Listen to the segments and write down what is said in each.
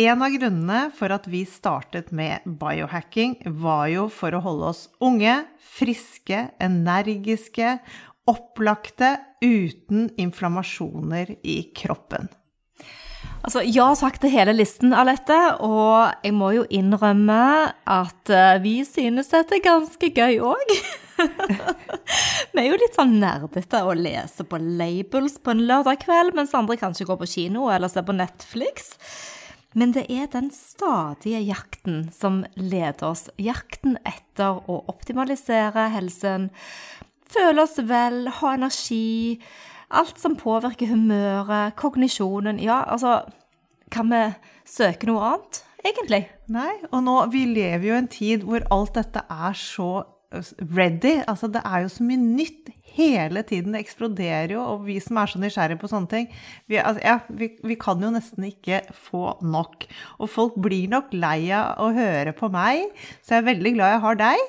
En av grunnene for at vi startet med biohacking, var jo for å holde oss unge, friske, energiske, opplagte, uten inflammasjoner i kroppen. Altså, ja takk til hele listen, Alette. Og jeg må jo innrømme at eh, vi synes dette er ganske gøy òg. vi er jo litt sånn nerdete å lese på labels på en lørdag kveld, mens andre kanskje går på kino eller ser på Netflix. Men det er den stadige jakten som leder oss. Jakten etter å optimalisere helsen, føle oss vel, ha energi. Alt som påvirker humøret, kognisjonen. Ja, altså Kan vi søke noe annet, egentlig? Nei, og nå Vi lever jo i en tid hvor alt dette er så ready. Altså, det er jo så mye nytt hele tiden. Det eksploderer jo, og vi som er så nysgjerrige på sånne ting, vi, altså, ja, vi, vi, kan jo nesten ikke få nok. Og folk blir nok lei av å høre på meg, så jeg er veldig glad jeg har deg.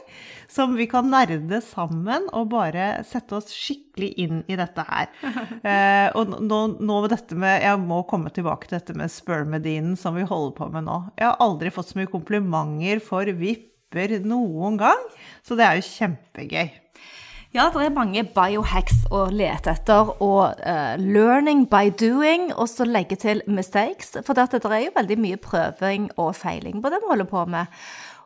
Som vi kan nerde sammen og bare sette oss skikkelig inn i dette her. Eh, og nå, nå med dette med Jeg må komme tilbake til dette med spermedinen som vi holder på med nå. Jeg har aldri fått så mye komplimenter for vipper noen gang, så det er jo kjempegøy. Ja, det er mange biohacks å lete etter, og uh, learning by doing, og så legge til mistakes. For det er jo veldig mye prøving og feiling på det vi holder på med.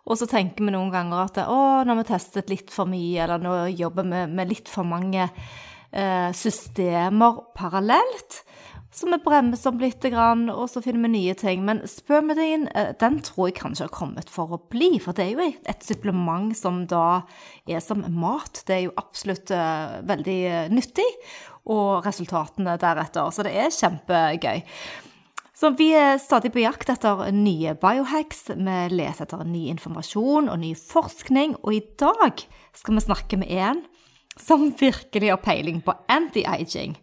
Og så tenker vi noen ganger at å, nå har vi testet litt for mye, eller nå jobber vi med litt for mange uh, systemer parallelt. Så vi bremser opp litt, og så finner vi nye ting. Men spermidine eh, den tror jeg kanskje har kommet for å bli. For det er jo et supplement som da er som mat. Det er jo absolutt uh, veldig eh, nyttig. Og resultatene deretter. Så det er kjempegøy. Så vi er stadig på jakt etter nye biohacks. Vi leser etter ny informasjon og ny forskning. Og i dag skal vi snakke med en som virkelig har peiling på anti-aging.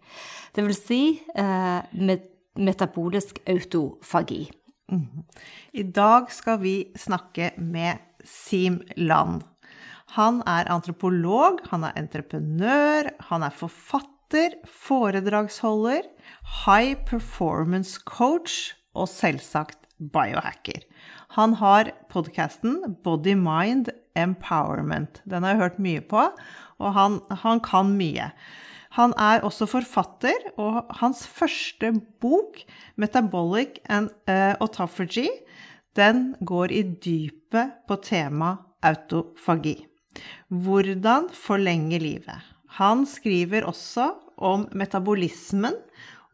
Det vil si eh, metabolisk autofagi. Mm. I dag skal vi snakke med Sim Land. Han er antropolog, han er entreprenør, han er forfatter, foredragsholder, high performance coach og selvsagt biohacker. Han har podkasten Body Mind Empowerment. Den har jeg hørt mye på, og han, han kan mye. Han er også forfatter, og hans første bok, 'Metabolic and uh, Autophagy', den går i dypet på temaet autofagi. Hvordan forlenge livet. Han skriver også om metabolismen,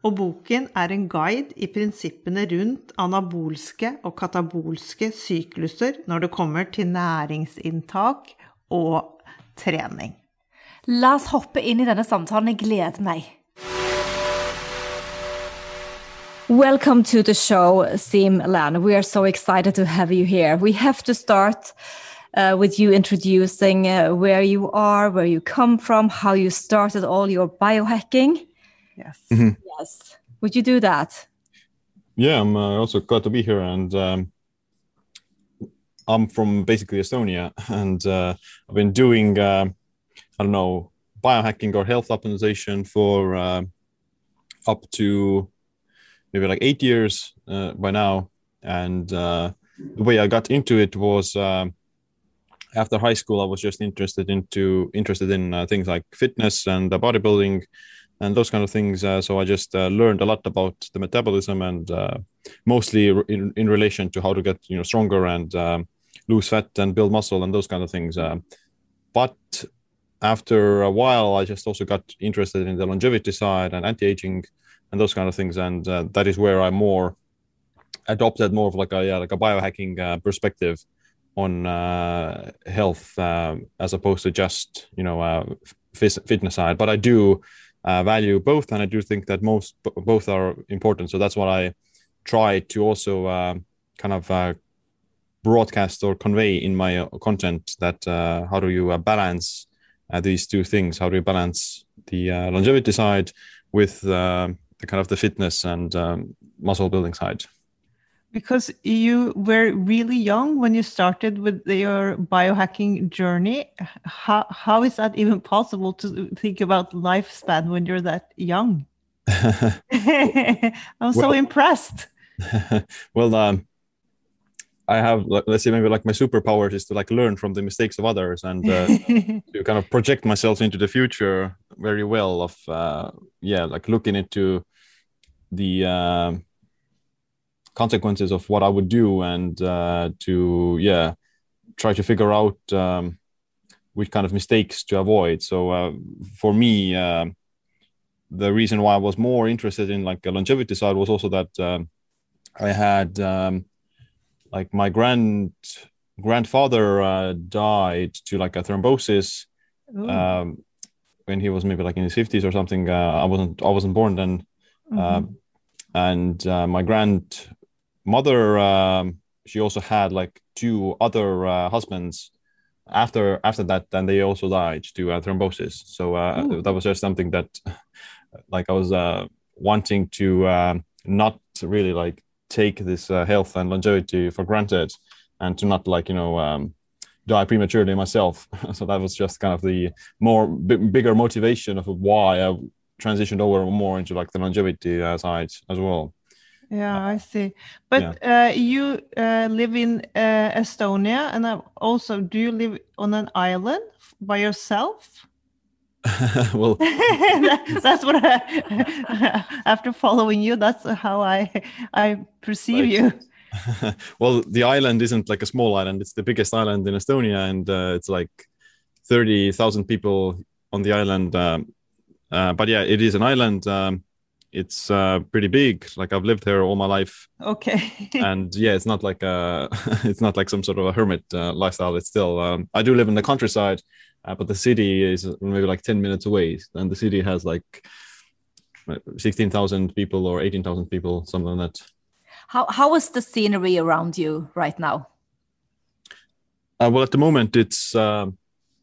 og boken er en guide i prinsippene rundt anabolske og katabolske sykluser når det kommer til næringsinntak og trening. La oss hoppe inn i denne samtalen. Jeg gleder meg. Welcome to the show, Siim Lan. We are so excited to have you here. We have to start uh, with you introducing uh, where you are, where you come from, how you started all your biohacking. Yes. Mm -hmm. Yes. Would you do that? Yeah, I'm uh, also glad to be here. And um, I'm from basically Estonia, and uh, I've been doing uh, I don't know, biohacking or health optimization for uh, up to maybe like eight years uh, by now. And uh, the way I got into it was um, after high school. I was just interested into interested in uh, things like fitness and bodybuilding and those kind of things. Uh, so I just uh, learned a lot about the metabolism and mostly in, in relation to how to get you know stronger and um, lose fat and build muscle and those kind of things. but after a while, I just also got interested in the longevity side and anti-aging and those kind of things, and uh, that is where I more adopted more of like a yeah, like a biohacking uh, perspective on uh, health uh, as opposed to just you know uh, fitness side. But I do uh, value both, and I do think that most both are important. So that's what I try to also kind of broadcast or convey in my uh, content that uh, how do you uh, balance uh, these two things how do you balance the uh, longevity side with uh, the kind of the fitness and um, muscle building side Because you were really young when you started with your biohacking journey. How, how is that even possible to think about lifespan when you're that young? I'm so Well- impressed. well um, i have let's say maybe like my superpowers is to like learn from the mistakes of others and uh, to kind of project myself into the future very well of uh, yeah like looking into the um consequences of what i would do and uh, to yeah try to figure out um, which kind of mistakes to avoid. So uh, for me um the reason why i was more interested in like a longevity side was also that um, i had um, like my grand grandfather uh, died to like a thrombosis um, when he was maybe like in his 50s or something. Uh, i wasn't i wasn't born then. Mhm. um, and uh, my grandmother um, she also had like two other uh, husbands after after that and they also died to uh, thrombosis. So uh, that was just something that like i was uh, wanting to um, not really like take this uh, health and longevity for granted and to not like you know um, die prematurely myself so that was just kind of the more b- bigger motivation of why i transitioned over more into like the longevity uh, side as well Yeah, I see. But uh, you uh, live in uh, Estonia, and also, do you live on an island by yourself? well that's what I, after following you, that's how I I perceive Right. you. well the island isn't like a small island it's the biggest island in estonia and uh, it's like 30000 people on the island um, uh, but yeah it is an island um, it's uh, pretty big like i've lived here all my life Okay. and yeah it's not like a it's not like some sort of a hermit uh, lifestyle it's still um, i do live in the countryside uh, but the city is maybe like 10 minutes away and the city has like 16000 people or 18000 people something like that How how is the scenery around you right now? Uh, well, at the moment, it's uh,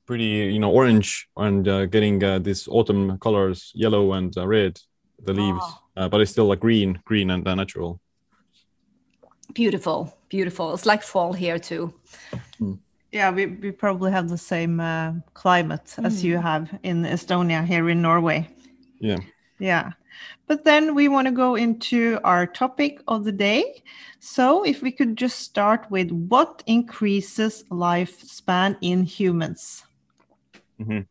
pretty, you know, orange and uh, getting uh, these autumn colors, yellow and uh, red, the leaves. Oh. Uh, but it's still like green, green and uh, natural. Beautiful, beautiful. It's like fall here too. Yeah, we, we probably have the same uh, climate as you have in Estonia here in Norway. Yeah. Yeah. But then we want to go into our topic of the day. So, if we could just start with what increases lifespan in humans? Mhm.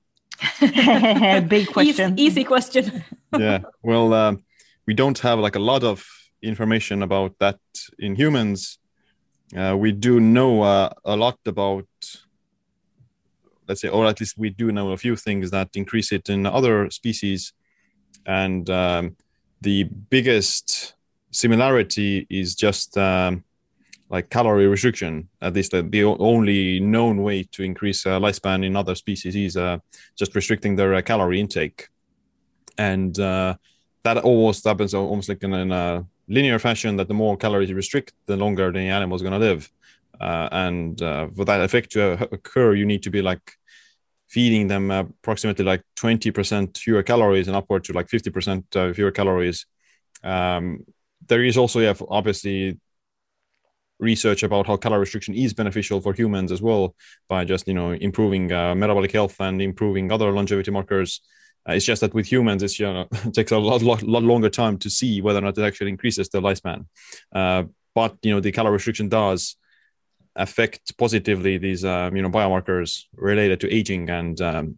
Big question. Easy, easy question. yeah. Well, um, we don't have like a lot of information about that in humans. Uh, we do know uh, a lot about, let's say, or at least we do know a few things that increase it in other species. And um, the biggest similarity is just um, like calorie restriction. At least the, the only known way to increase uh, lifespan in other species is uh, just restricting their uh, calorie intake. And uh, that almost happens almost like in, in linear fashion that the more calories you restrict, the longer the animal is going to live. Uh, and uh, for that effect to occur, you need to be like feeding them approximately like 20% fewer calories and upward to like 50% uh, fewer calories. Um, there is also, yeah, obviously research about how calorie restriction is beneficial for humans as well by just you know improving uh, metabolic health and improving other longevity markers it's just that with humans you know it takes a lot, lot lot longer time to see whether or not it actually increases the lifespan uh, but you know the calorie restriction does affect positively these um, you know biomarkers related to aging and um,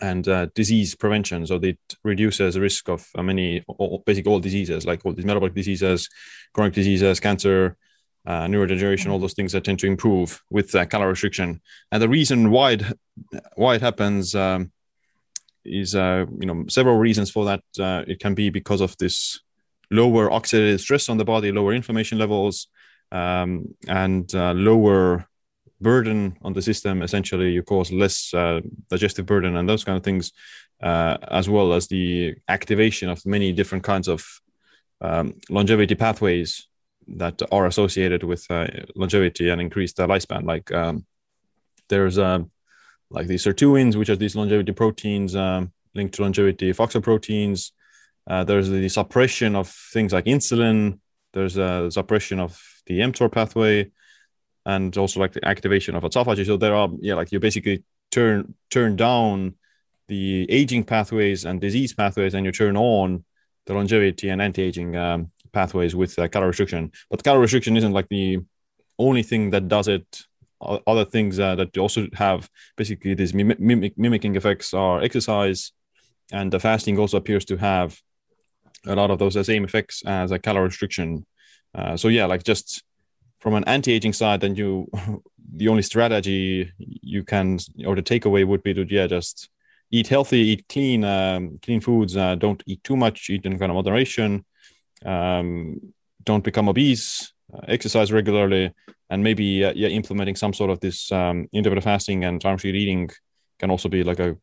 and uh, disease prevention so it reduces the risk of uh, many all, basically all diseases like all these metabolic diseases chronic diseases cancer uh, neurodegeneration, all those things that tend to improve with uh, calorie restriction. And the reason why it, why it happens um, is, uh, you know, several reasons for that. Uh, it can be because of this lower oxidative stress on the body, lower inflammation levels, um, and uh, lower burden on the system. Essentially, you cause less uh, digestive burden and those kind of things, uh, as well as the activation of many different kinds of um, longevity pathways that are associated with uh, longevity and increased lifespan. Like um, there's uh, like these sirtuins, which are these longevity proteins um, linked to longevity, FOXO proteins. Uh, there's the suppression of things like insulin. There's a suppression of the mTOR pathway, and also like the activation of autophagy. So there are yeah, like you basically turn turn down the aging pathways and disease pathways, and you turn on the longevity and anti-aging um, pathways with uh, calorie restriction. But calorie restriction isn't like the only thing that does it. Other things uh, that also have basically these mimic, mimicking effects are exercise, and the fasting also appears to have a lot of those same effects as a calorie restriction. Uh, so yeah, like just from an anti-aging side, then you the only strategy you can or the takeaway would be to yeah just eat healthy, eat clean, um, clean foods. Uh, don't eat too much. Eat in kind of moderation. Um, don't become obese. Uh, exercise regularly, and maybe uh, yeah, implementing some sort of this um, intermittent fasting and time restricted eating can also be like a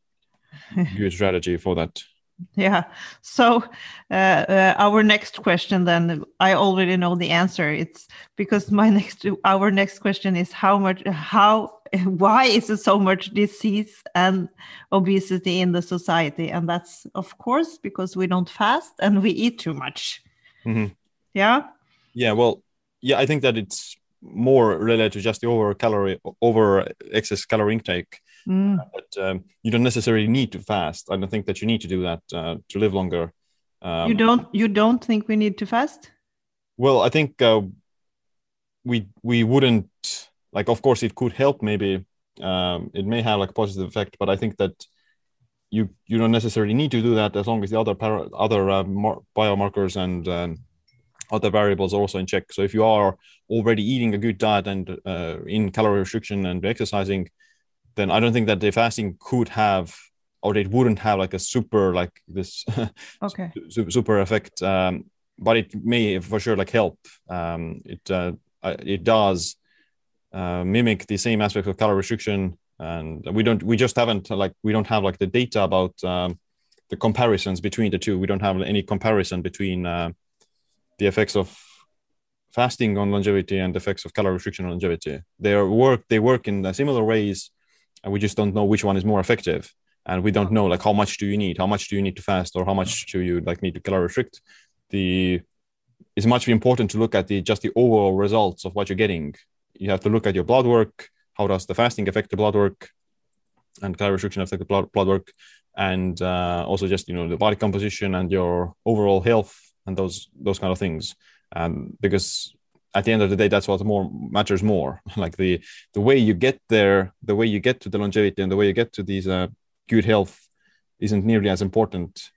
good strategy for that. Yeah. So uh, uh, our next question, then I already know the answer. It's because my next, our next question is how much, how, why is there so much disease and obesity in the society? And that's of course because we don't fast and we eat too much. Mm-hmm. Yeah. Yeah. Well, yeah, I think that it's more related to just the over calorie, over excess calorie intake Mm. But um, you don't necessarily need to fast. I don't think that you need to do that uh, to live longer. Um, you don't. You don't think we need to fast? Well, I think uh, we we wouldn't like. Of course, it could help. Maybe um, it may have like a positive effect, but I think that you you don't necessarily need to do that as long as the other para- other uh, mar- biomarkers and um, other variables are also in check. So if you are already eating a good diet and uh, in calorie restriction and exercising, then I don't think that the fasting could have or it wouldn't have like a super like this okay. super, super effect um, but it may for sure like help. Um, it uh, it does uh, mimic the same aspects of calorie restriction and we don't we just haven't like we don't have like the data about um, the comparisons between the two. We don't have any comparison between uh, the effects of fasting on longevity and the effects of calorie restriction on longevity. They work they work in similar ways and we just don't know which one is more effective. And we don't know like how much do you need? How much do you need to fast? Or how much do you like need to calorie restrict? The it's much important to look at the just the overall results of what you're getting. You have to look at your blood work. How does the fasting affect the blood work? And calorie restriction affect the blood, blood work. And uh, also just you know the body composition and your overall health and those those kind of things. Um, because at the end of the day that's what more matters more. Like the the way you get there the way you get to the longevity and the way you get to these uh, good health isn't nearly as important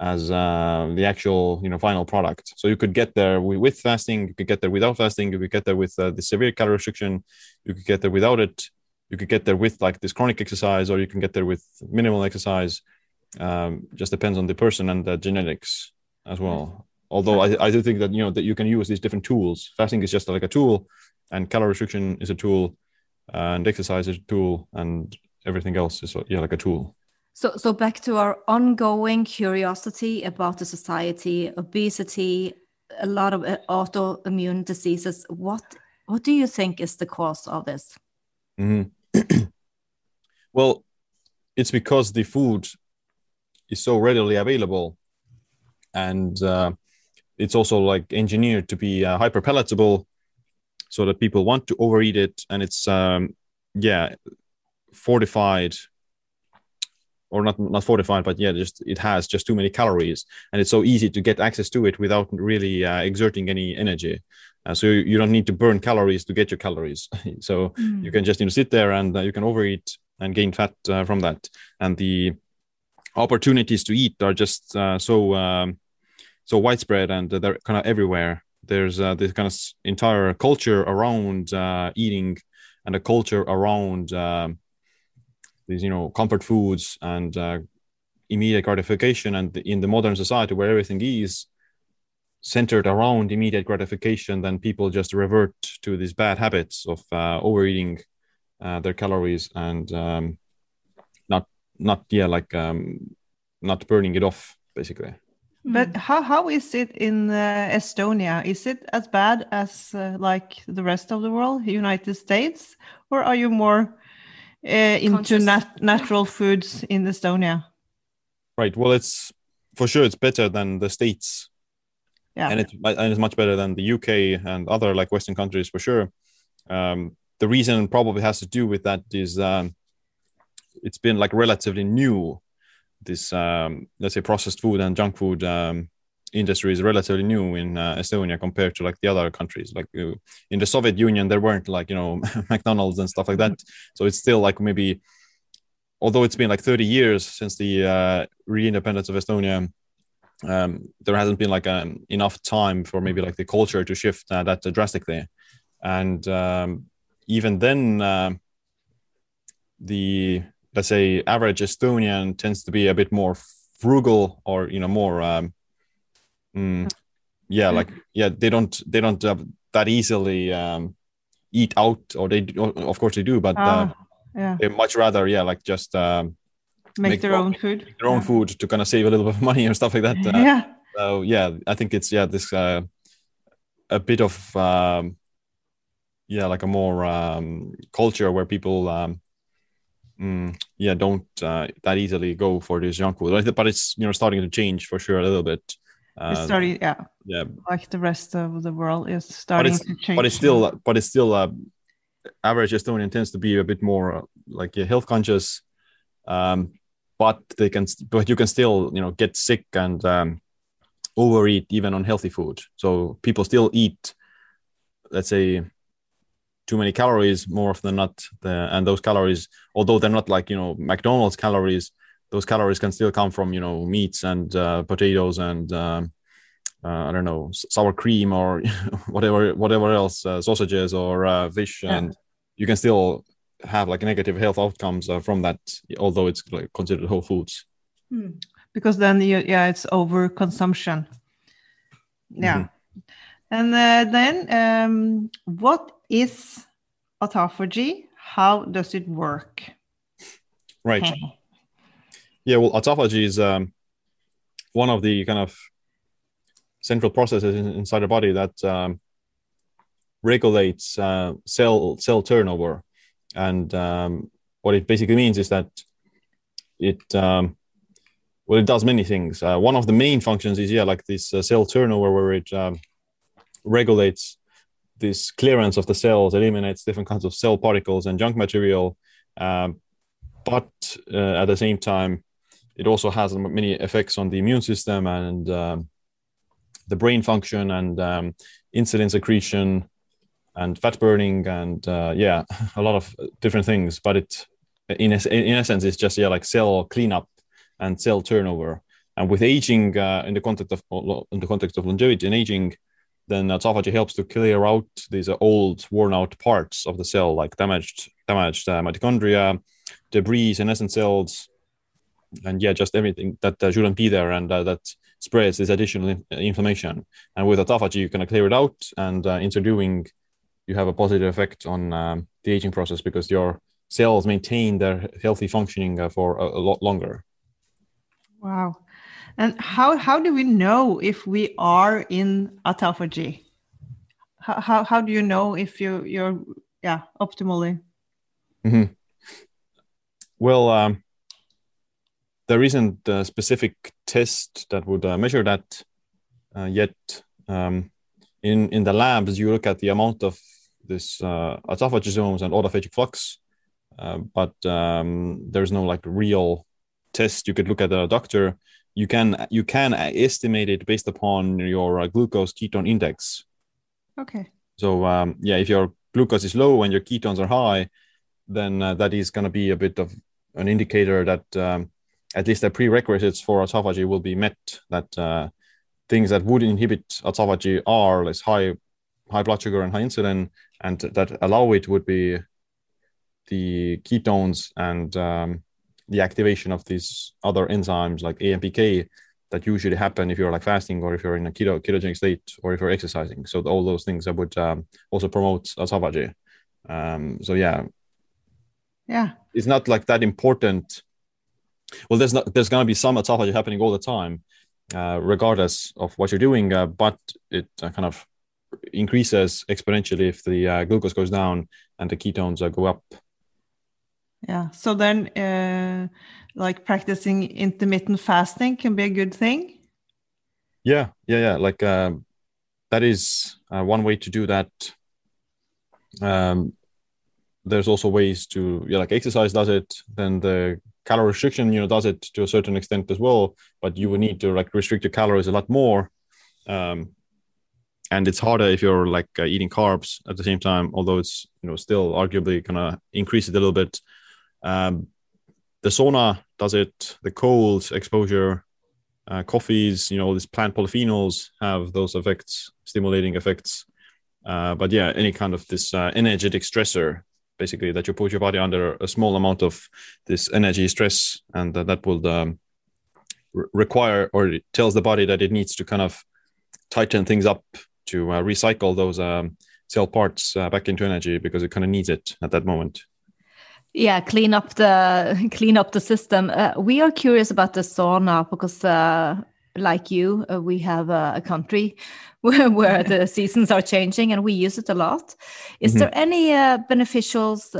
as uh, the actual you know final product. So you could get there with fasting you could get there without fasting you could get there with uh, the severe calorie restriction you could get there without it you could get there with like this chronic exercise or you can get there with minimal exercise. Um, just depends on the person and the genetics as well. Although I, I do think that you know that you can use these different tools. Fasting is just like a tool and calorie restriction is a tool and exercise is a tool and everything else is yeah like a tool. So so back to our ongoing curiosity about the society obesity a lot of uh, autoimmune diseases. What what do you think is the cause of this? Mm-hmm. well it's because the food is so readily available and uh, it's also like engineered to be uh, hyper palatable so that people want to overeat it. And it's um yeah fortified or not not fortified but yeah just it has just too many calories. And it's so easy to get access to it without really uh, exerting any energy. Uh, so you don't need to burn calories to get your calories. So mm. you can just you know sit there and uh, you can overeat and gain fat uh, from that. And the opportunities to eat are just uh, so um, so widespread and they're kind of everywhere. There's uh, this kind of entire culture around uh, eating and a culture around um, these, you know, comfort foods and uh, immediate gratification. And in the modern society where everything is centered around immediate gratification, then people just revert to these bad habits of uh, overeating uh, their calories and um, not, not yeah, like um, not burning it off, basically. But how how is it in uh, Estonia? Is it as bad as uh, like the rest of the world, United States, or are you more uh, into nat- natural foods in Estonia? Right. Well, it's for sure it's better than the states, Yeah. and it's and it's much better than the UK and other like Western countries for sure. Um, the reason probably has to do with that is um, it's been like relatively new. This um, let's say processed food and junk food um, industry is relatively new in uh, Estonia compared to like the other countries. Like uh, in the Soviet Union, there weren't like you know McDonald's and stuff like that. So it's still like maybe, although it's been like 30 years since the uh, re-independence of Estonia, um, there hasn't been like um, enough time for maybe like the culture to shift uh, that drastically, and um, even then, um the let's say average Estonian tends to be a bit more frugal or you know more um, mm, yeah like yeah they don't they don't uh, that easily um, eat out or they do- of course they do but uh, Ah, yeah. they much rather yeah like just um, Make, make their own food. their own Yeah. food to kind of save a little bit of money or stuff like that uh, yeah. so yeah i think it's yeah this uh a bit of um yeah like a more um culture where people um mm, yeah don't uh, that easily go for this junk food. But it's you know starting to change for sure a little bit. It's uh, starting, yeah, yeah. Like the rest of the world is starting to change. but it's still but it's still uh average estonian tends to be a bit more uh, like yeah, health conscious. Um but they can but you can still you know get sick and um overeat even on healthy food. So people still eat let's say too many calories more often than not the, and those calories although they're not like you know mcdonald's calories those calories can still come from you know meats and uh, potatoes and um, uh, I don't know sour cream or whatever whatever else uh, sausages or uh, fish Yeah. and you can still have like negative health outcomes uh, from that although it's like considered whole foods because then you, yeah, it's over consumption Yeah. Mm-hmm. And uh, then um, what is autophagy? How does it work? right yeah well autophagy is um, one of the kind of central processes in, inside the body that um, regulates uh, cell cell turnover and um, what it basically means is that it um, well it does many things uh, one of the main functions is yeah like this uh, cell turnover where it um, regulates this clearance of the cells eliminates different kinds of cell particles and junk material um, but uh, at the same time it also has many effects on the immune system and um, the brain function and um, insulin secretion and fat burning and uh, yeah a lot of different things. But it in es- in essence it's just yeah like cell cleanup and cell turnover. And with aging uh, in the context of in the context of longevity and aging then autophagy helps to clear out these uh, old worn out parts of the cell like damaged damaged uh, mitochondria debris senescent cells and yeah just everything that uh, shouldn't be there and uh, that spreads this additional in- inflammation and with autophagy you can clear it out and uh, in so doing you have a positive effect on um, the aging process because your cells maintain their healthy functioning uh, for a, a lot longer Wow. And how, how do we know if we are in autophagy? How, how, how do you know if you, you're, yeah, optimally? well um, there isn't a specific test that would uh, measure that uh, yet um, in in the labs you look at the amount of this uh, autophagosomes and autophagic flux uh, but um, there's no like real test you could look at a doctor you can you can estimate it based upon your uh, glucose ketone index Okay. so um, yeah, if your glucose is low and your ketones are high, then uh, that is going to be a bit of an indicator that um, at least the prerequisites for autophagy will be met. That uh, things that would inhibit autophagy are less high, high blood sugar and high insulin, and that allow it would be the ketones and um, the activation of these other enzymes like AMPK that usually happen if you're like fasting or if you're in a keto ketogenic state or if you're exercising. So all those things that would um, also promote autophagy. Um, so yeah, Yeah. it's not like that important. Well, there's not there's gonna be some autophagy happening all the time, uh, regardless of what you're doing, uh, but it uh, kind of increases exponentially if the uh, glucose goes down and the ketones uh, go up. Yeah. So then, uh, like practicing intermittent fasting can be a good thing. Yeah, yeah, yeah. Like um, that is one way to do that. Um, there's also ways to yeah, like exercise does it. Then the calorie restriction, you know, does it to a certain extent as well. But you would need to like restrict your calories a lot more. Um, and it's harder if you're like uh, eating carbs at the same time although it's you know still arguably gonna increase it a little bit um, the sauna does it the cold exposure uh, coffees you know these plant polyphenols have those effects stimulating effects. Uh, but yeah any kind of this uh, energetic stressor basically that you put your body under a small amount of this energy stress and that, will um, re- require or it tells the body that it needs to kind of tighten things up to uh, recycle those um, cell parts uh, back into energy because it kind of needs it at that moment yeah clean up the clean up the system. Uh, we are curious about the sauna because uh, like you uh, we have a country where, where the seasons are changing and we use it a lot. Is mm -hmm. there any uh, beneficials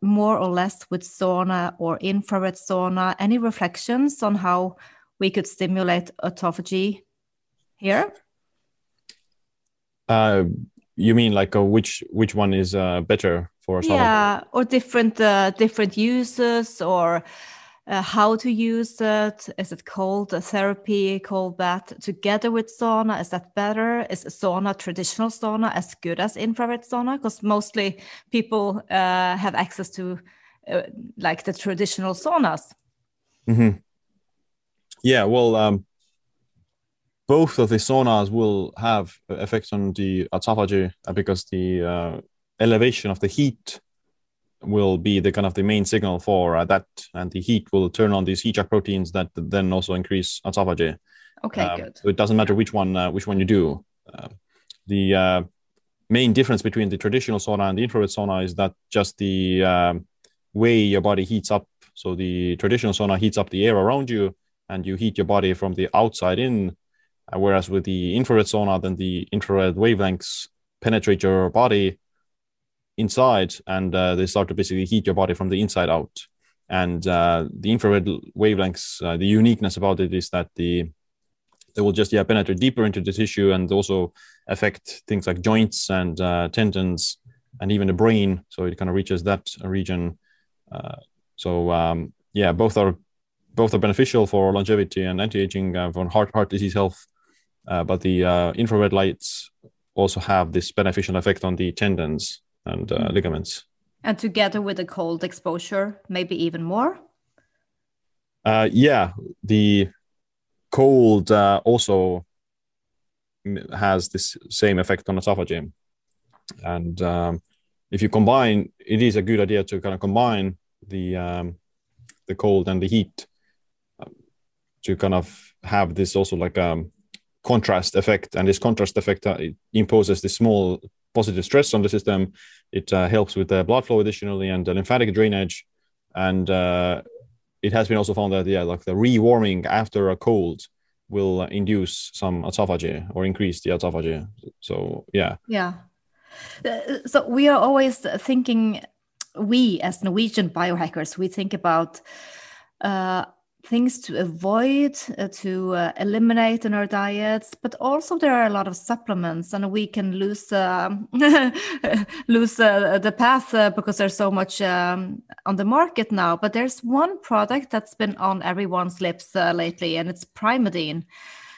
more or less with sauna or infrared sauna? Any reflections on how we could stimulate autophagy here? Uh, you mean like uh, which which one is uh, better for some? Yeah, or different uh, different uses or. Uh, how to use it? Is it cold therapy, called that together with sauna? Is that better? Is sauna traditional sauna as good as infrared sauna? Because mostly people uh, have access to uh, like the traditional saunas. Mm -hmm. Yeah, well, um, both of the saunas will have effects on the autophagy uh, because the uh, elevation of the heat will be the kind of the main signal for uh, that, and the heat will turn on these heat shock proteins that then also increase autophagy. Okay, um, good. So it doesn't matter which one uh, which one you do. Uh, the uh, main difference between the traditional sauna and the infrared sauna is that just the um, way your body heats up. So the traditional sauna heats up the air around you, and you heat your body from the outside in uh, whereas with the infrared sauna, then the infrared wavelengths penetrate your body inside and uh, they start to basically heat your body from the inside out. And uh, the infrared wavelengths, uh, the uniqueness about it is that the they will just yeah penetrate deeper into the tissue and also affect things like joints and uh, tendons and even the brain. So it kind of reaches that region. Uh, so um, yeah, both are both are beneficial for longevity and anti-aging, for heart heart disease health uh, but the uh, infrared lights also have this beneficial effect on the tendons and uh, mm. ligaments. And together with the cold exposure, maybe even more? Uh, yeah, the cold uh, also has this same effect on autophagy. And um, if you combine, it is a good idea to kind of combine the um, the cold and the heat um, to kind of have this also like a contrast effect, and this contrast effect uh, imposes this small positive stress on the system. It uh, helps with the blood flow additionally and lymphatic drainage, and uh, it has been also found that yeah, like the rewarming after a cold will induce some autophagy or increase the autophagy. So yeah, yeah. Uh, so we are always thinking, we as Norwegian biohackers, we think about uh, things to avoid, uh, to uh, eliminate in our diets, but also there are a lot of supplements, and we can lose uh, lose uh, the path uh, because there's so much um, on the market now. But there's one product that's been on everyone's lips uh, lately, and it's Primeadine.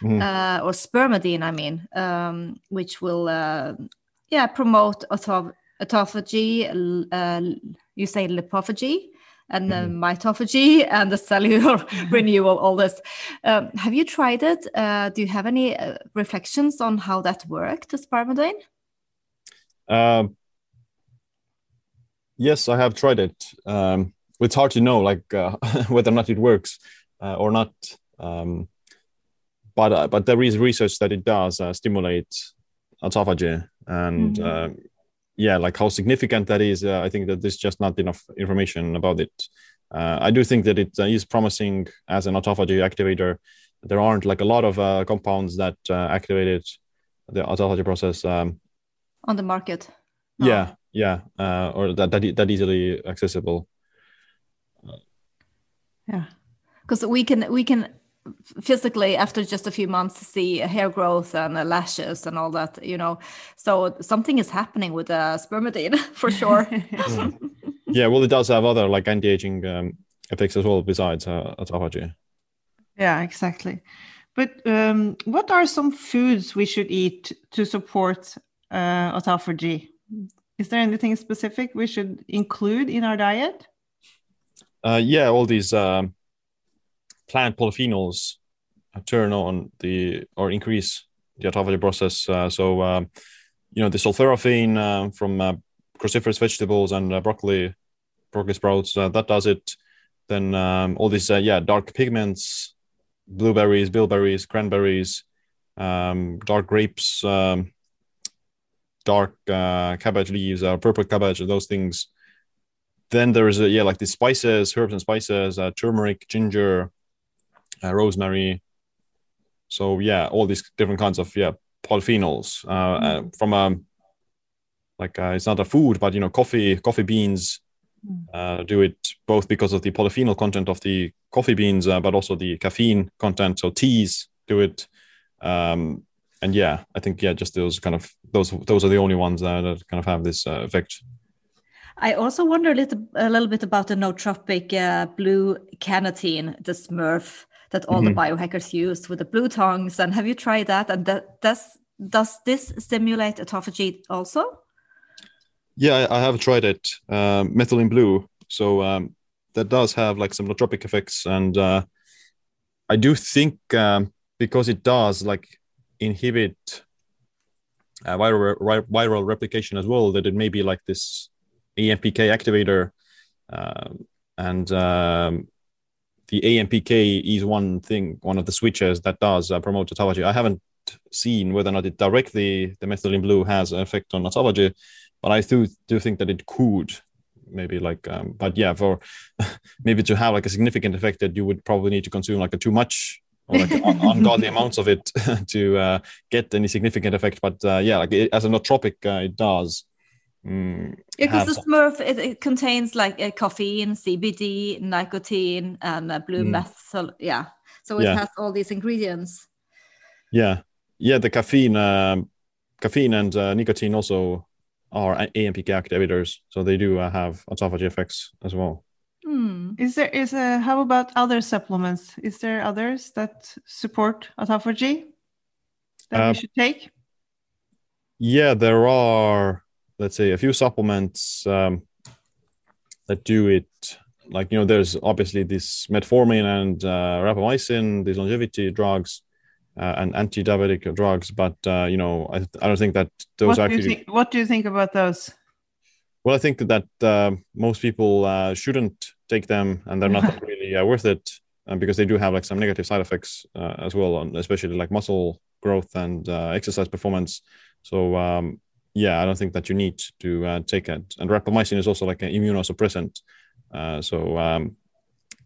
Mm. or spermidine, I mean, um, which will, yeah, promote autophagy. you say lipophagy, and mm-hmm. the mitophagy and the cellular renewal, all this. Um, have you tried it? Uh, do you have any uh, reflections on how that worked, the spermidine? Um, yes, I have tried it. Um, it's hard to know, like uh, whether or not it works uh, or not. Um, but uh, but there is research that it does uh, stimulate autophagy, and mm-hmm yeah, like how significant that is, uh, I think that there's just not enough information about it. Uh, I do think that it uh, is promising as an autophagy activator. there aren't like a lot of uh, compounds that uh, activated the autophagy process. Um, On the market. No. Yeah, yeah, uh, or that that, that easily accessible. Yeah. because we can we can physically after just a few months to see hair growth and lashes and all that you know so something is happening with uh, spermidine for sure Yeah, well, it does have other like anti-aging um, effects as well besides uh, autophagy. Yeah, exactly. But um, what are some foods we should eat to support uh, autophagy? Is there anything specific we should include in our diet? Uh, yeah, all these um, plant polyphenols turn on the or increase the autophagy process. Uh, so, um, you know, the sulforaphane uh, from uh, cruciferous vegetables and uh, broccoli, broccoli sprouts, uh, that does it. Then um, all these, uh, yeah, dark pigments, blueberries, bilberries, cranberries, um, dark grapes, um, dark uh, cabbage leaves, uh, purple cabbage, those things. Then there's, uh, yeah, like the spices, herbs and spices, uh, turmeric, ginger, uh, rosemary. So yeah, all these different kinds of yeah polyphenols uh, uh, from um like uh, it's not a food, but you know coffee, coffee beans uh, do it both because of the polyphenol content of the coffee beans, uh, but also the caffeine content. So teas do it, um, and yeah, I think yeah, just those kind of those those are the only ones that, that kind of have this uh, effect. i also wonder a little, a little bit about the nootropic uh, blue canatine, the smurf that all the biohackers use with the blue tongues and have you tried that and that does does this stimulate autophagy also Yeah, I, I have tried it. Um, methylene blue. So um, that does have like some nootropic effects, and uh, I do think um, because it does like inhibit uh, viral ri- viral replication as well, that it may be like this AMPK activator, um, and um, the AMPK is one thing, one of the switches that does uh, promote autophagy. I haven't seen whether or not it directly the methylene blue has an effect on autophagy, but I do do think that it could maybe like um, but yeah for maybe to have like a significant effect that you would probably need to consume like a too much or like un- ungodly amounts of it to uh, get any significant effect but uh, yeah like it, as a nootropic uh, it does mm, Yeah, because the Smurf it, it contains like uh, caffeine, CBD, nicotine, and uh, blue Mm. methyl. Yeah, so it Yeah. has all these ingredients. yeah yeah the caffeine um, caffeine and uh, nicotine also are A- ampk activators so they do uh, have autophagy effects as well Hmm. Is there is a how about other supplements? Is there others that support autophagy that Uh, we should take? Yeah, there are, let's say, a few supplements um, that do it. Like, you know, there's obviously this metformin and uh, rapamycin, these longevity drugs uh, and anti-diabetic drugs. But, uh, you know, I, I don't think that those What are do actually. think? What do you think about those? Well, I think that uh, most people uh, shouldn't take them and they're not really uh, worth it uh, because they do have like some negative side effects uh, as well, on, especially like muscle growth and uh, exercise performance. So, um, yeah, I don't think that you need to uh, take it. And rapamycin is also like an immunosuppressant. Uh, so, um,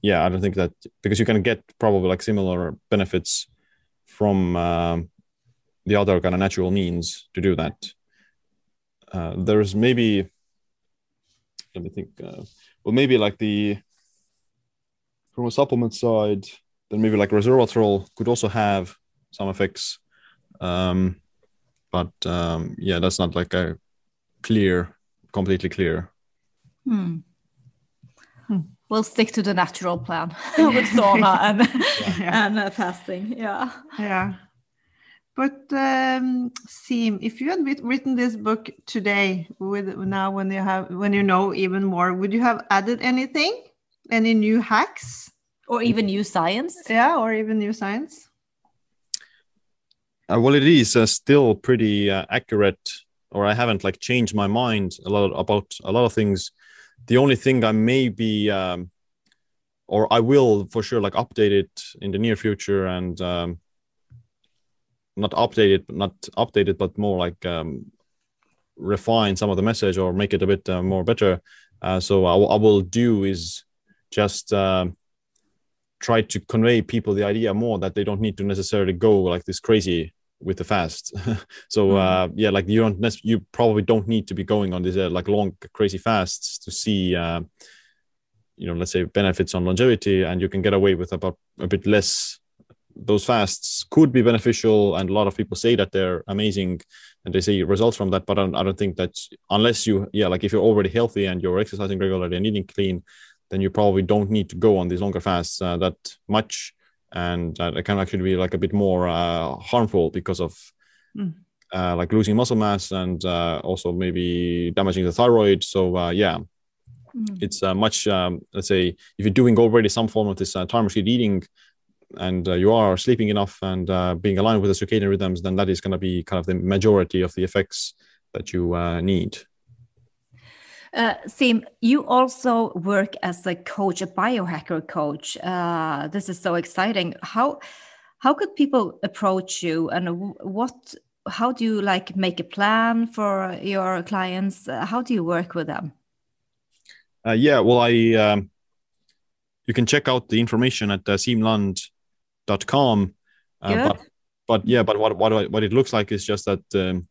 yeah, I don't think that because you can get probably like similar benefits from um, the other kind of natural means to do that. Uh, there's maybe let me think. Uh, well, maybe like the from a supplement side, then maybe like resveratrol could also have some effects. Um, but um, yeah, that's not like a clear, completely clear. Hmm. Hmm. We'll stick to the natural plan with sauna and Yeah. and uh, fasting. Yeah. Yeah. But um, Siim, if you had written this book today, with now when you have when you know even more, would you have added anything? Any new hacks? Or even new science. Yeah, or even new science? Uh, well, it is uh, still pretty uh, accurate, or I haven't like changed my mind a lot about a lot of things. The only thing I may be, um, or I will for sure, like update it in the near future, and um, not update it, but not update it, but more like um, refine some of the message or make it a bit uh, more better. Uh, so I, will- I will do is just um, try to convey people the idea more that they don't need to necessarily go like this crazy with the fast. so mm. uh, yeah, like you don't you probably don't need to be going on these uh, like long crazy fasts to see uh, you know let's say benefits on longevity, and you can get away with about a bit less. Those fasts could be beneficial, and a lot of people say that they're amazing, and they see results from that. But I don't, I don't think that unless you yeah like if you're already healthy and you're exercising regularly and eating clean, then you probably don't need to go on these longer fasts uh, that much and uh, it can actually be like a bit more uh, harmful because of mm. uh, like losing muscle mass and uh, also maybe damaging the thyroid. So uh, yeah, mm. it's uh, much um, let's say if you're doing already some form of this time machine eating and you are sleeping enough and being aligned with the circadian rhythms, then that is going to be kind of the majority of the effects that you need. Uh, Siim, you also work as a coach, a biohacker coach. Uh, this is so exciting. How how could people approach you, and what? How do you like make a plan for your clients? Uh, how do you work with them? Uh, yeah, well, I um, you can check out the information at uh, siimland.com. Uh, but, but yeah, but what what what it looks like is just that um,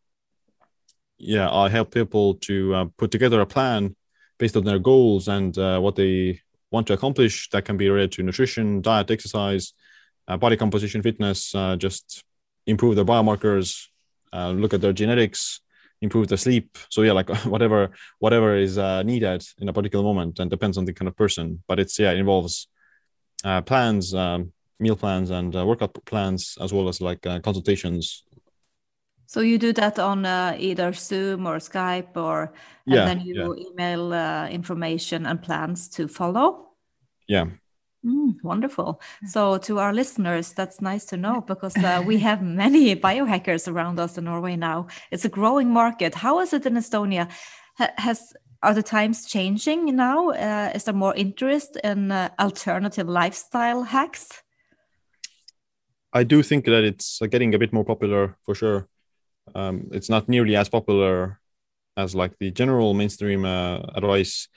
yeah, I help people to uh, put together a plan based on their goals and uh, what they want to accomplish. That can be related to nutrition, diet, exercise, uh, body composition, fitness. Uh, just improve their biomarkers, uh, look at their genetics, improve their sleep. So yeah, like whatever whatever is uh, needed in a particular moment, and depends on the kind of person. But it's yeah, it involves plans. Um, meal plans and workout plans as well as like consultations so you do that on uh, either Zoom or Skype, or and yeah, then you yeah. email uh, information and plans to follow. Yeah. Mm, wonderful. So to our listeners, that's nice to know because uh, we have many biohackers around us in Norway now. It's a growing market. How is it in Estonia? has are the times changing now? Uh, is there more interest in uh, alternative lifestyle hacks? I do think that it's uh, getting a bit more popular for sure um, it's not nearly as popular as like the general mainstream uh, advice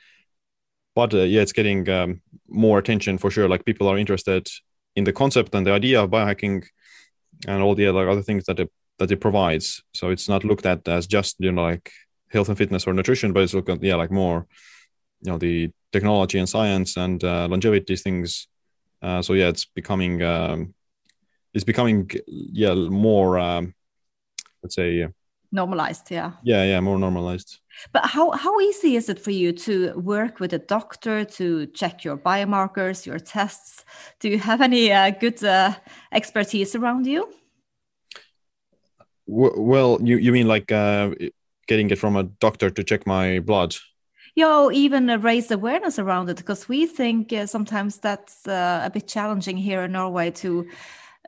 but uh, yeah it's getting um, more attention for sure. Like people are interested in the concept and the idea of biohacking and all the other, other things that it that it provides. So it's not looked at as just you know like health and fitness or nutrition but it's looked at yeah like more you know the technology and science and uh, longevity things. Uh, so yeah it's becoming um, it's becoming yeah more um, let's say yeah, normalized yeah. Yeah yeah more normalized. But how how easy is it for you to work with a doctor to check your biomarkers your tests? Do you have any uh, good uh, expertise around you? Well you you mean like uh, getting it from a doctor to check my blood? Yeah, even raise awareness around it because we think uh, sometimes that's uh, a bit challenging here in Norway to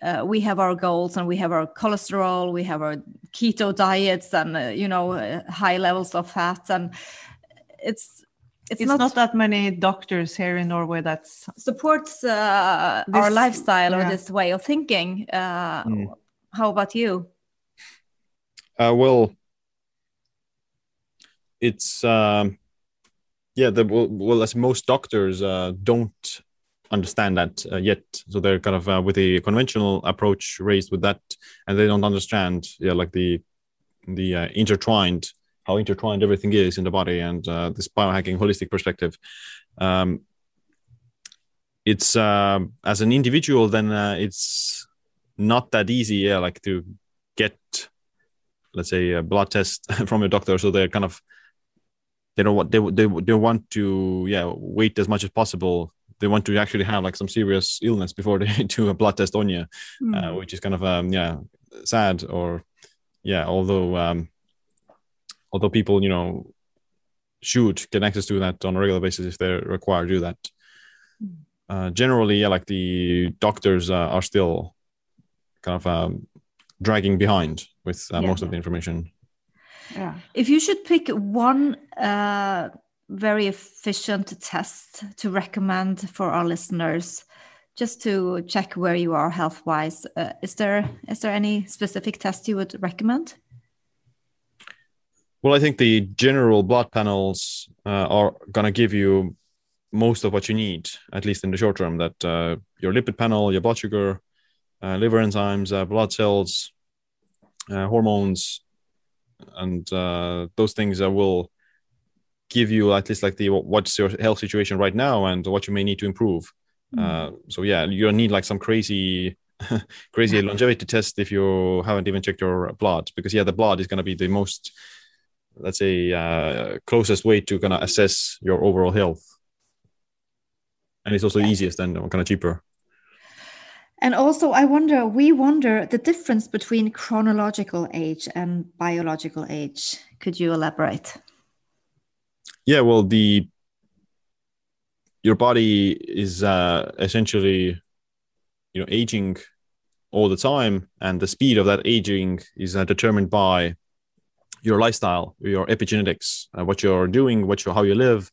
uh, we have our goals and we have our cholesterol, we have our keto diets, and uh, you know uh, high levels of fat, and it's it's, it's not, not, that many doctors here in Norway that supports uh, this, our lifestyle yeah. or this way of thinking. Mm. How about you? Uh, well, it's um, yeah. The well, well, as most doctors don't understand that uh, yet. So they're kind of uh, with the conventional approach raised with that, and they don't understand, yeah, like the the uh, intertwined how intertwined everything is in the body and uh, this biohacking holistic perspective. Um, it's uh, as an individual, then uh, it's not that easy, yeah, like to get, let's say, a blood test from your doctor. So they're kind of they don't want they they, they want to yeah wait as much as possible they want to actually have like some serious illness before they do a blood test on you, mm. uh, hmm. which is kind of um, yeah sad or yeah. Although um, although people you know should get access to that on a regular basis if they're required to do that. Hmm. Uh, generally, yeah, like the doctors uh, are still kind of um, dragging behind with uh, yeah. most of the information. Yeah. If you should pick one uh, very efficient test to recommend for our listeners just to check where you are health wise uh, is there is there any specific test you would recommend well i think the general blood panels uh, are going to give you most of what you need, at least in the short term. That uh, your lipid panel, your blood sugar, uh, liver enzymes, uh, blood cells, uh, hormones, and those things will give you at least like the what's your health situation right now and what you may need to improve. Mm. so yeah, you'll need like some crazy crazy longevity test if you haven't even checked your blood because yeah the blood is going to be the most let's say uh, closest way to kind of assess your overall health. And it's also easiest and kind of cheaper. And also i wonder we wonder the difference between chronological age and biological age. Could you elaborate yeah well the your body is uh, essentially you know aging all the time and the speed of that aging is uh, determined by your lifestyle your epigenetics uh, what you're doing what you how you live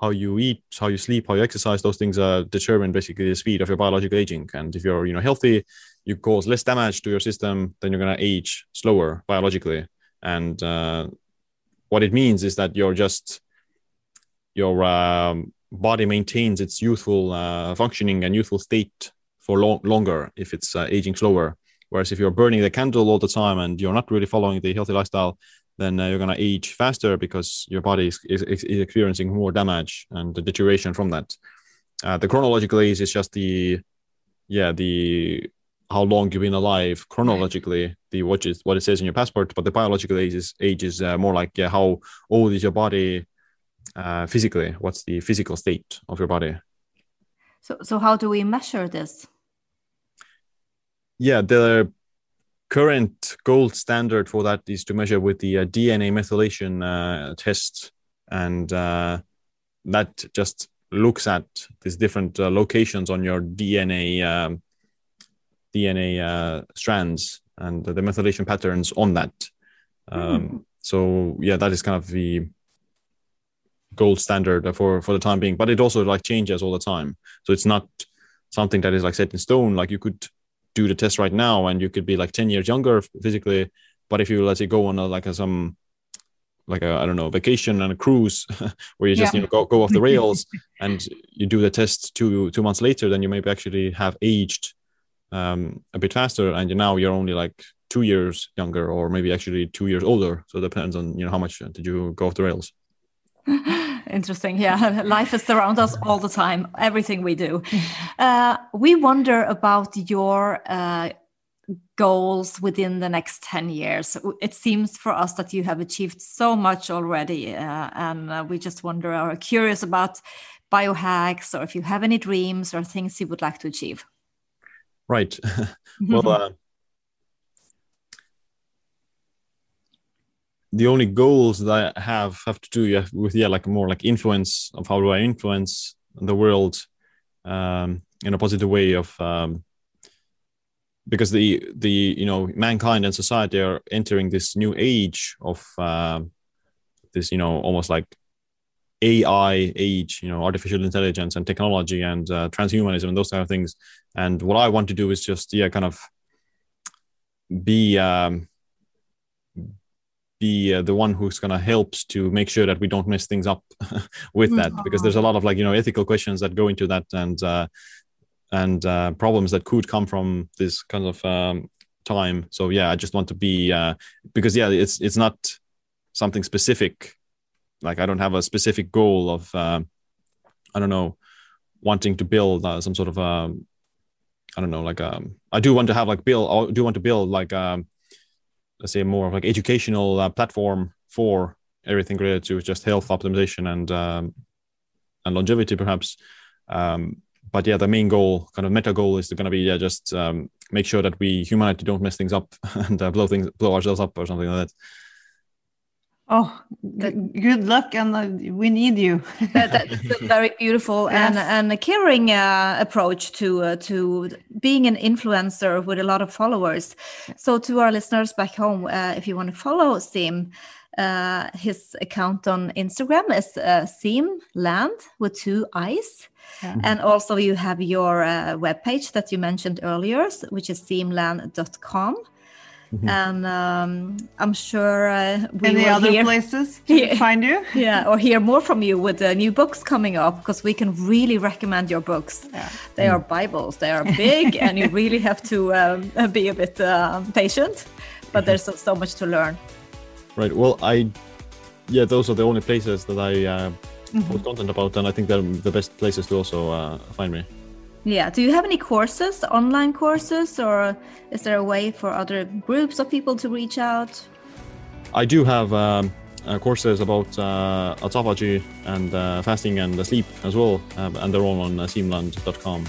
how you eat how you sleep how you exercise. Those things uh, determine basically the speed of your biological aging. And if you're you know healthy you cause less damage to your system then you're going to age slower biologically. And uh, what it means is that you're just your um, body maintains its youthful uh, functioning and youthful state for long, longer if it's uh, aging slower. Whereas if you're burning the candle all the time and you're not really following the healthy lifestyle, then uh, you're going to age faster because your body is, is, is, experiencing more damage and the deterioration from that. Uh, the chronological age is just the, yeah, the how long you've been alive chronologically, the what is what it says in your passport. But the biological age is age is uh, more like yeah, how old is your body uh, physically? What's the physical state of your body? So, so how do we measure this? yeah, the current gold standard for that is to measure with the uh, DNA methylation uh, test, and uh, that just looks at these different uh, locations on your DNA um, DNA uh, strands and the methylation patterns on that. Um, mm. So yeah, that is kind of the gold standard for for the time being, but it also like changes all the time. So it's not something that is like set in stone. Like you could do the test right now and you could be like 10 years younger physically but if you let's say go on a, like a, some like a i don't know vacation and a cruise where you just yeah. you know go, go off the rails and you do the test two two months later then you maybe actually have aged um, a bit faster and now you're only like two years younger or maybe actually two years older so it depends on you know how much did you go off the rails Interesting. Yeah. Life is around us all the time, everything we do. Uh, we wonder about your uh, goals within the next 10 years. It seems for us that you have achieved so much already. Uh, and uh, we just wonder, or are curious about biohacks or if you have any dreams or things you would like to achieve. Right. well, the only goals that I have have to do with yeah like more like influence of how do I influence the world um, in a positive way of um, because the the you know mankind and society are entering this new age of uh, this you know almost like AI age, you know, artificial intelligence and technology and uh, transhumanism and those kind of things. And what I want to do is just yeah, kind of be um, be uh, the one who's going to help to make sure that we don't mess things up with that mm-hmm. because there's a lot of like you know ethical questions that go into that and uh, and uh, problems that could come from this kind of um, time so yeah i just want to be uh, because yeah it's it's not something specific like i don't have a specific goal of um, i don't know wanting to build uh, some sort of um, i don't know like um, i do want to have like build i do want to build like um, let's say more of like educational uh, platform for everything related to just health optimization and um, and longevity perhaps. Um, but yeah the main goal kind of meta goal is going to be yeah just um, make sure that we humanity don't mess things up and uh, blow things blow ourselves up or something like that Oh, good luck, and uh, we need you. that, that's a very beautiful yes. and and a caring uh, approach to uh, to being an influencer with a lot of followers. So, to our listeners back home, uh, if you want to follow Siim, uh, his account on Instagram is uh, Land with two eyes. Yeah. And also, you have your uh, webpage that you mentioned earlier, which is siimland.com. And um, I'm sure uh, we Any will other hear, places to Yeah. find you? yeah, or hear more from you with the new books coming up because we can really recommend your books. They are Bibles, they are big, and you really have to um, be a bit um patient. But there's so, so much to learn. Right. Well, I, yeah, those are the only places that I uh, post content about, and I think they're the best places to also uh, find me. Yeah. Do you have any courses, online courses, or is there a way for other groups of people to reach out? I do have um, uh, courses about uh, autophagy and uh, fasting and sleep as well, uh, and they're all on uh, siimland.com.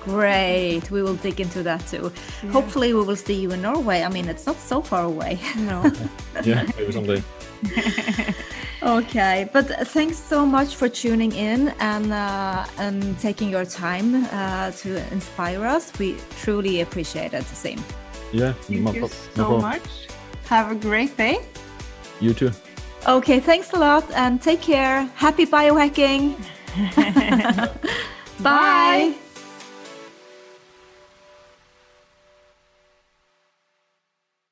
Great. We will dig into that too. Hopefully, we will see you in Norway. I mean, it's not so far away. No. Yeah, maybe someday. Okay, but thanks so much for tuning in and uh, and taking your time uh, to inspire us. We truly appreciate it, the same Yeah, Thank no you no so problem. much. Have a great day. You too. Okay, thanks a lot and take care. Happy biohacking. Bye.